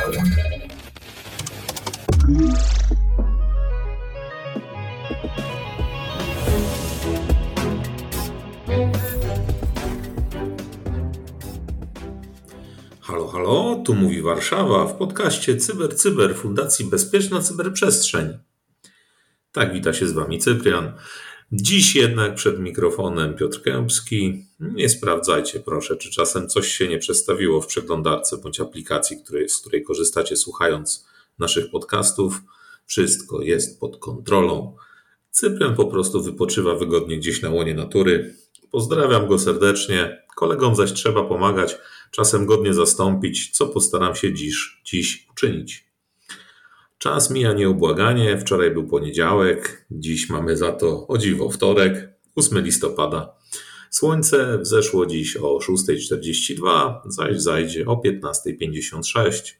Halo, halo, tu mówi Warszawa w podcaście Cyber Cyber Fundacji Bezpieczna Cyberprzestrzeń. Tak, wita się z Wami Cyprian. Dziś jednak przed mikrofonem Piotr Kępski. Nie sprawdzajcie proszę, czy czasem coś się nie przestawiło w przeglądarce bądź aplikacji, której, z której korzystacie słuchając naszych podcastów. Wszystko jest pod kontrolą. Cyprian po prostu wypoczywa wygodnie gdzieś na łonie natury. Pozdrawiam go serdecznie. Kolegom zaś trzeba pomagać, czasem godnie zastąpić, co postaram się dziś, dziś uczynić. Czas mija nieubłaganie. Wczoraj był poniedziałek, dziś mamy za to o dziwo wtorek, 8 listopada. Słońce wzeszło dziś o 6.42, zaś zajdzie o 15.56.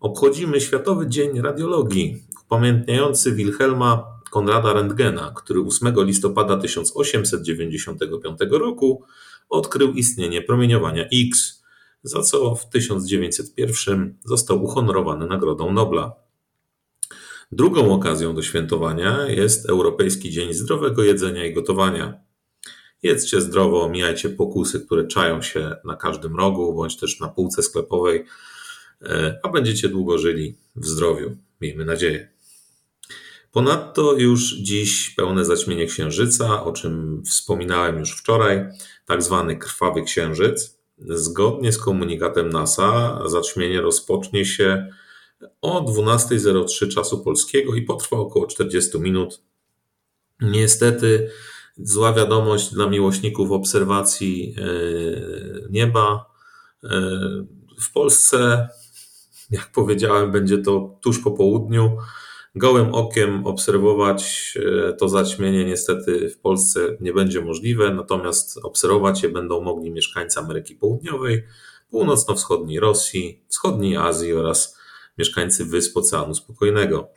Obchodzimy Światowy Dzień Radiologii, upamiętniający Wilhelma Konrada Rentgena, który 8 listopada 1895 roku odkrył istnienie promieniowania X, za co w 1901 został uhonorowany Nagrodą Nobla. Drugą okazją do świętowania jest Europejski Dzień Zdrowego Jedzenia i Gotowania. Jedzcie zdrowo, omijajcie pokusy, które czają się na każdym rogu bądź też na półce sklepowej, e, a będziecie długo żyli w zdrowiu. Miejmy nadzieję. Ponadto już dziś pełne zaćmienie księżyca, o czym wspominałem już wczoraj, tak zwany krwawy księżyc. Zgodnie z komunikatem NASA, zaćmienie rozpocznie się o 12.03 czasu polskiego i potrwa około 40 minut. Niestety, zła wiadomość dla miłośników obserwacji e, nieba. E, w Polsce, jak powiedziałem, będzie to tuż po południu. Gołym okiem obserwować e, to zaćmienie niestety w Polsce nie będzie możliwe, natomiast obserwować je będą mogli mieszkańcy Ameryki Południowej, północno-wschodniej Rosji, wschodniej Azji oraz mieszkańcy wysp Oceanu Spokojnego.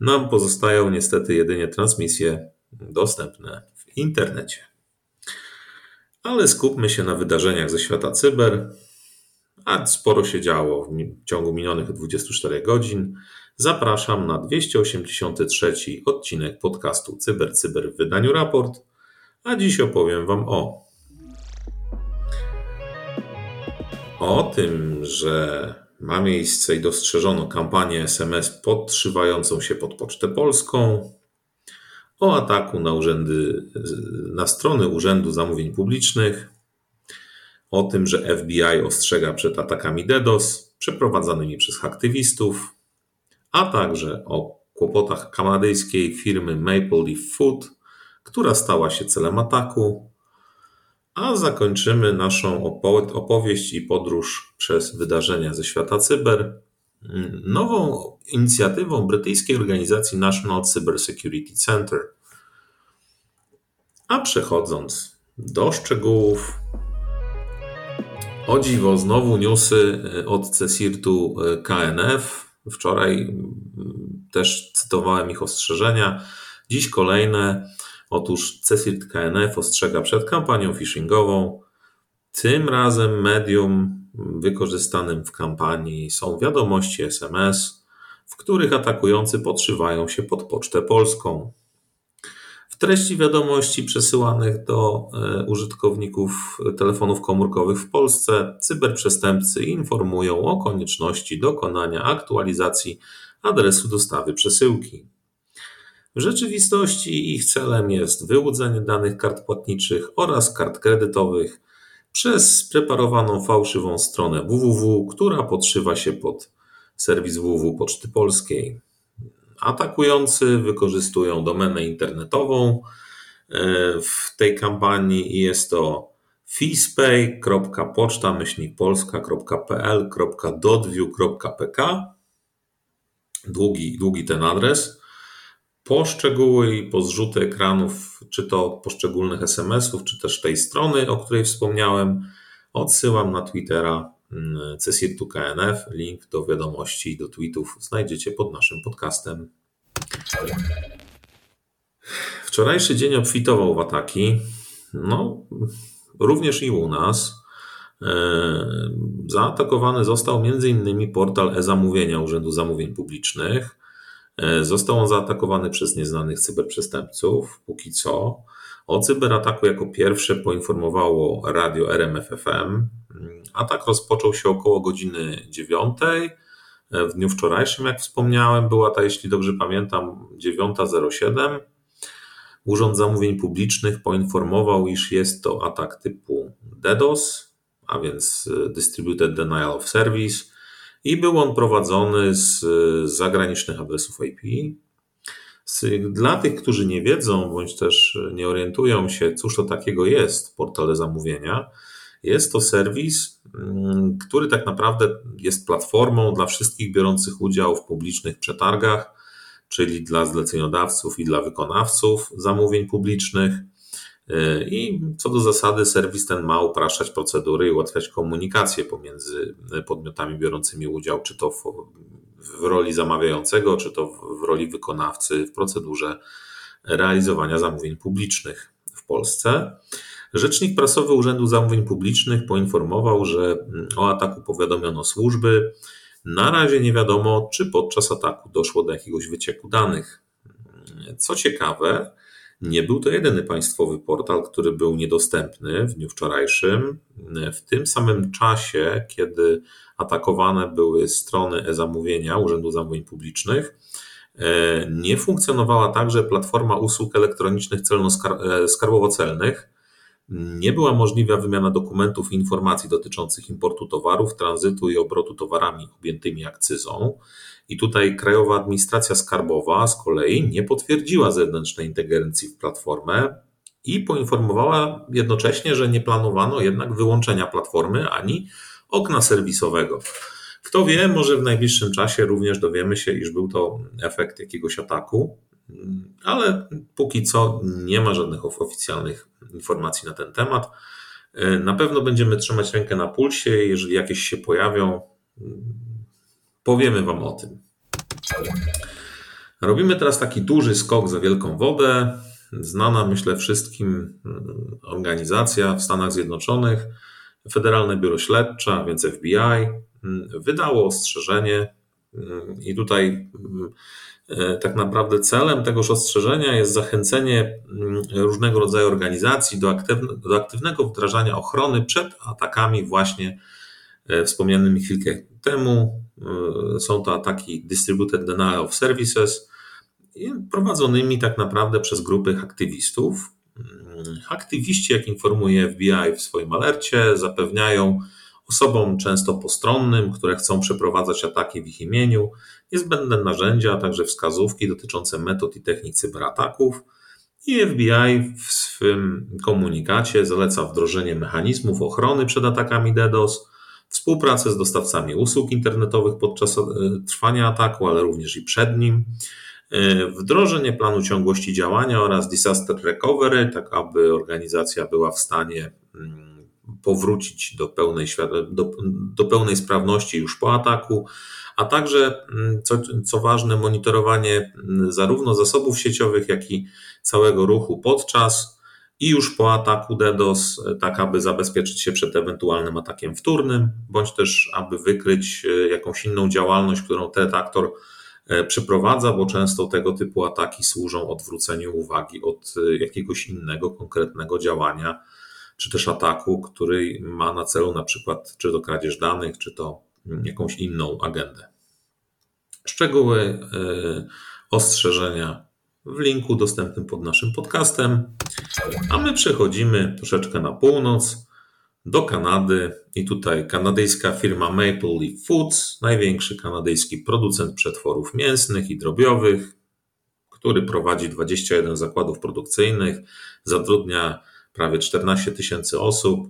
Nam pozostają niestety jedynie transmisje dostępne w internecie. Ale skupmy się na wydarzeniach ze świata cyber, a sporo się działo w ciągu minionych 24 godzin. Zapraszam na 283 odcinek podcastu Cyber Cyber w wydaniu raport, a dziś opowiem Wam o o tym, że ma miejsce i dostrzeżono kampanię SMS podszywającą się pod Pocztę Polską, o ataku na, urzędy, na strony Urzędu Zamówień Publicznych, o tym, że FBI ostrzega przed atakami DDoS przeprowadzanymi przez aktywistów, a także o kłopotach kanadyjskiej firmy Maple Leaf Food, która stała się celem ataku, a zakończymy naszą opowieść i podróż przez wydarzenia ze świata cyber nową inicjatywą brytyjskiej organizacji National Cyber Security Center. A przechodząc do szczegółów, o dziwo, znowu newsy od CSIRT-u KNF. Wczoraj też cytowałem ich ostrzeżenia. Dziś kolejne. Otóż CSIRT KNF ostrzega przed kampanią phishingową. Tym razem medium wykorzystanym w kampanii są wiadomości SMS, w których atakujący podszywają się pod pocztę polską. W treści wiadomości przesyłanych do e, użytkowników telefonów komórkowych w Polsce cyberprzestępcy informują o konieczności dokonania aktualizacji adresu dostawy przesyłki. W rzeczywistości ich celem jest wyłudzenie danych kart płatniczych oraz kart kredytowych przez spreparowaną fałszywą stronę www, która podszywa się pod serwis www Poczty Polskiej. Atakujący wykorzystują domenę internetową e, w tej kampanii i jest to fispay.poczta-polska.pl.dodview.pk długi, długi ten adres. Po szczegóły i po zrzuty ekranów, czy to poszczególnych SMS-ów, czy też tej strony, o której wspomniałem, odsyłam na Twittera mm, CSIRT-u KNF. Link do wiadomości i do tweetów znajdziecie pod naszym podcastem. Wczorajszy dzień obfitował w ataki. No, również i u nas. Zaatakowany został m.in. portal e-zamówienia Urzędu Zamówień Publicznych. Został on zaatakowany przez nieznanych cyberprzestępców, póki co. O cyberataku jako pierwsze poinformowało radio RMFFM. Atak rozpoczął się około godziny 9. W dniu wczorajszym, jak wspomniałem, była ta, jeśli dobrze pamiętam, 9.07. Urząd Zamówień Publicznych poinformował, iż jest to atak typu DDoS, a więc Distributed Denial of Service, i był on prowadzony z zagranicznych adresów IP. Dla tych, którzy nie wiedzą bądź też nie orientują się, cóż to takiego jest portal zamówienia, jest to serwis, mm, który tak naprawdę jest platformą dla wszystkich biorących udział w publicznych przetargach, czyli dla zleceniodawców i dla wykonawców zamówień publicznych. I co do zasady, serwis ten ma upraszczać procedury i ułatwiać komunikację pomiędzy podmiotami biorącymi udział, czy to w, roli zamawiającego, czy to w roli wykonawcy w procedurze realizowania zamówień publicznych w Polsce. Rzecznik prasowy Urzędu Zamówień Publicznych poinformował, że o ataku powiadomiono służby. Na razie nie wiadomo, czy podczas ataku doszło do jakiegoś wycieku danych. Co ciekawe, nie był to jedyny państwowy portal, który był niedostępny w dniu wczorajszym. W tym samym czasie, kiedy atakowane były strony e-zamówienia Urzędu Zamówień Publicznych, nie funkcjonowała także platforma usług elektronicznych celno-skarbowo-celnych. Nie była możliwa wymiana dokumentów i informacji dotyczących importu towarów, tranzytu i obrotu towarami objętymi akcyzą. I tutaj Krajowa Administracja Skarbowa z kolei nie potwierdziła zewnętrznej ingerencji w platformę i poinformowała jednocześnie, że nie planowano jednak wyłączenia platformy ani okna serwisowego. Kto wie, może w najbliższym czasie również dowiemy się, iż był to efekt jakiegoś ataku, ale póki co nie ma żadnych oficjalnych informacji na ten temat. Na pewno będziemy trzymać rękę na pulsie, jeżeli jakieś się pojawią, powiemy Wam o tym. Robimy teraz taki duży skok za wielką wodę. Znana, myślę, wszystkim mm, organizacja w Stanach Zjednoczonych, Federalne Biuro Śledcze, więc FBI, mm, wydało ostrzeżenie, i tutaj e, tak naprawdę celem tegoż ostrzeżenia jest zachęcenie różnego rodzaju organizacji do, do aktywnego wdrażania ochrony przed atakami, właśnie e, wspomnianymi chwilkę temu E, są to ataki Distributed Denial of Services, prowadzonymi tak naprawdę przez grupy aktywistów. Mm, aktywiści, jak informuje FBI w swoim alercie, zapewniają osobom często postronnym, które chcą przeprowadzać ataki w ich imieniu, niezbędne narzędzia, a także wskazówki dotyczące metod i technik cyberataków. I FBI w swym komunikacie zaleca wdrożenie mechanizmów ochrony przed atakami DDoS, współpracę z dostawcami usług internetowych podczas e, trwania ataku, ale również i przed nim, e, wdrożenie planu ciągłości działania oraz disaster recovery, tak aby organizacja była w stanie mm, powrócić do pełnej, do, do pełnej sprawności już po ataku, a także, mm, co, co ważne, monitorowanie mm, zarówno zasobów sieciowych, jak i całego ruchu podczas i już po ataku DDoS, tak aby zabezpieczyć się przed ewentualnym atakiem wtórnym, bądź też aby wykryć e, jakąś inną działalność, którą ten aktor e, przeprowadza, bo często tego typu ataki służą odwróceniu uwagi od e, jakiegoś innego konkretnego działania, czy też ataku, który ma na celu na przykład czy to kradzież danych, czy to mm, jakąś inną agendę. Szczegóły ostrzeżenia w linku dostępnym pod naszym podcastem. A my przechodzimy troszeczkę na północ do Kanady i tutaj kanadyjska firma Maple Leaf Foods, największy kanadyjski producent przetworów mięsnych i drobiowych, który prowadzi 21 zakładów produkcyjnych, zatrudnia prawie 14 tysięcy osób,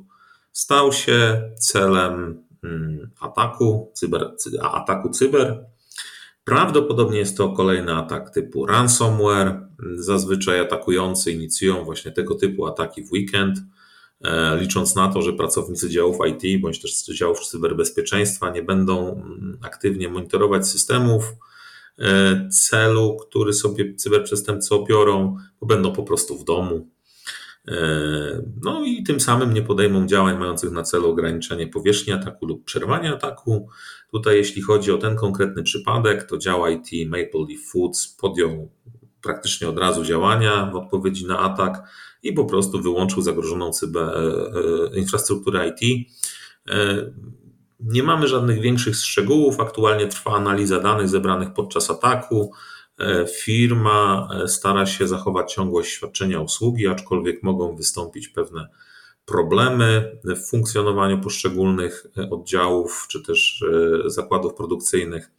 stał się celem mm, ataku cyber, ataku cyber Prawdopodobnie jest to kolejny atak typu ransomware. Zazwyczaj atakujący inicjują właśnie tego typu ataki w weekend, e, licząc na to, że pracownicy działów IT bądź też działów cyberbezpieczeństwa nie będą mm, aktywnie monitorować systemów e, celu, który sobie cyberprzestępcy obiorą, bo będą po prostu w domu. No i tym samym nie podejmą działań mających na celu ograniczenie powierzchni ataku lub przerwanie ataku. Tutaj, jeśli chodzi o ten konkretny przypadek, to dział IT Maple Leaf Foods podjął praktycznie od razu działania w odpowiedzi na atak i po prostu wyłączył zagrożoną cyber, e, e, infrastrukturę IT. E, nie mamy żadnych większych szczegółów. Aktualnie trwa analiza danych zebranych podczas ataku. Firma stara się zachować ciągłość świadczenia usługi, aczkolwiek mogą wystąpić pewne problemy w funkcjonowaniu poszczególnych oddziałów czy też zakładów produkcyjnych.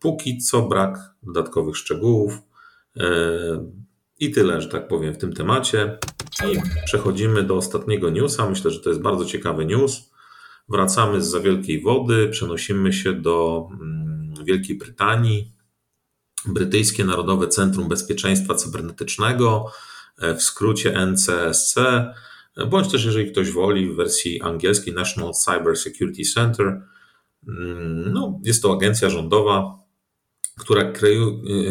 Póki co brak dodatkowych szczegółów. I tyle, że tak powiem, w tym temacie. I przechodzimy do ostatniego newsa. Myślę, że to jest bardzo ciekawy news. Wracamy z za wielkiej wody, przenosimy się do mm, Wielkiej Brytanii. Brytyjskie Narodowe Centrum Bezpieczeństwa Cybernetycznego, e, w skrócie NCSC, bądź też, jeżeli ktoś woli, w wersji angielskiej National Cyber Security Center. Mm, no, jest to agencja rządowa, która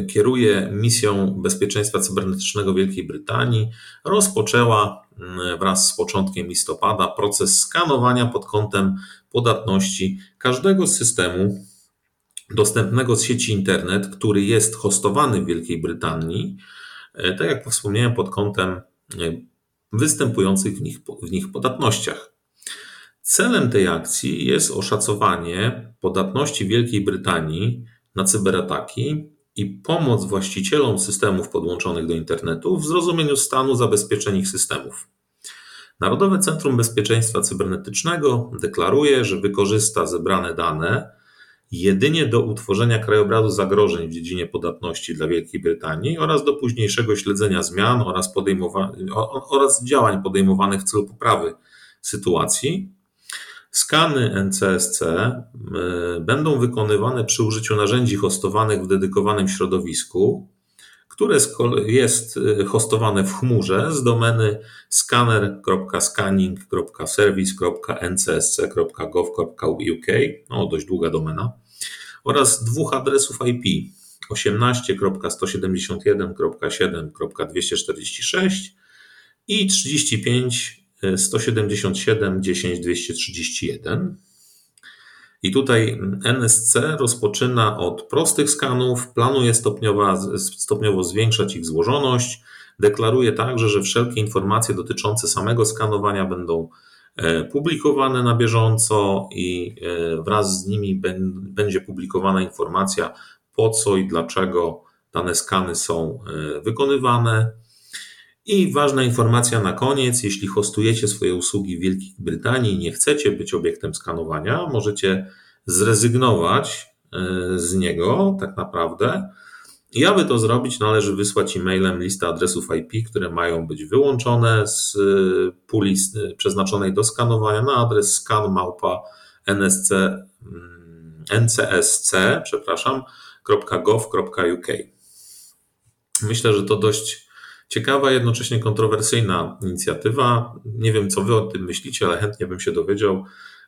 kieruje misją bezpieczeństwa cybernetycznego Wielkiej Brytanii, rozpoczęła mm, wraz z początkiem listopada proces skanowania pod kątem podatności każdego systemu dostępnego z sieci internet, który jest hostowany w Wielkiej Brytanii, e, tak jak wspomniałem, pod kątem e, występujących w nich, w nich podatnościach. Celem tej akcji jest oszacowanie podatności Wielkiej Brytanii na cyberataki i pomoc właścicielom systemów podłączonych do internetu w zrozumieniu stanu zabezpieczeń ich systemów. Narodowe Centrum Bezpieczeństwa Cybernetycznego deklaruje, że wykorzysta zebrane dane jedynie do utworzenia krajobrazu zagrożeń w dziedzinie podatności dla Wielkiej Brytanii oraz do późniejszego śledzenia zmian oraz, oraz działań podejmowanych w celu poprawy sytuacji. Skany NCSC e, będą wykonywane przy użyciu narzędzi hostowanych w dedykowanym środowisku, które jest e, hostowane w chmurze z domeny scanner.scanning.service.ncsc.gov.uk, no dość długa domena, oraz dwóch adresów IP 18.171.7.246 i 35 177 10 231. I tutaj NSC rozpoczyna od prostych skanów, planuje stopniowo, stopniowo zwiększać ich złożoność. Deklaruje także, że wszelkie informacje dotyczące samego skanowania będą e, publikowane na bieżąco i e, wraz z nimi będzie publikowana informacja, po co i dlaczego dane skany są e, wykonywane. I ważna informacja na koniec: jeśli hostujecie swoje usługi w Wielkiej Brytanii i nie chcecie być obiektem skanowania, możecie zrezygnować e, z niego tak naprawdę. I aby to zrobić, należy wysłać e-mailem listę adresów IP, które mają być wyłączone z e, puli e, przeznaczonej do skanowania na adres scanmałpa mm. Myślę, że to dość Ciekawa, jednocześnie kontrowersyjna inicjatywa. Nie wiem, co wy o tym myślicie, ale chętnie bym się dowiedział.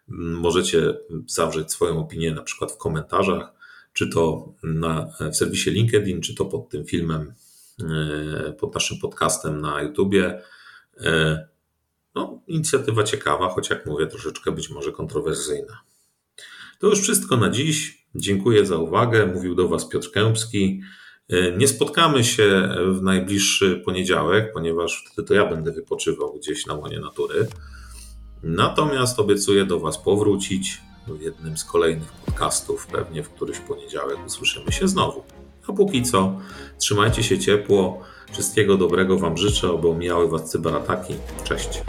Możecie zawrzeć swoją opinię na przykład w komentarzach, czy to na, w serwisie LinkedIn, czy to pod tym filmem, e, pod naszym podcastem na YouTubie. E, no, inicjatywa ciekawa, choć jak mówię, troszeczkę być może kontrowersyjna. To już wszystko na dziś. Dziękuję za uwagę. Mówił do Was Piotr Kępski. E, nie spotkamy się w najbliższy poniedziałek, ponieważ wtedy to ja będę wypoczywał gdzieś na łonie natury. Natomiast obiecuję do Was powrócić jednym z kolejnych podcastów. Pewnie w któryś poniedziałek usłyszymy się znowu. A póki co, trzymajcie się ciepło. Wszystkiego dobrego Wam życzę, aby omijały Was cyberataki. Cześć.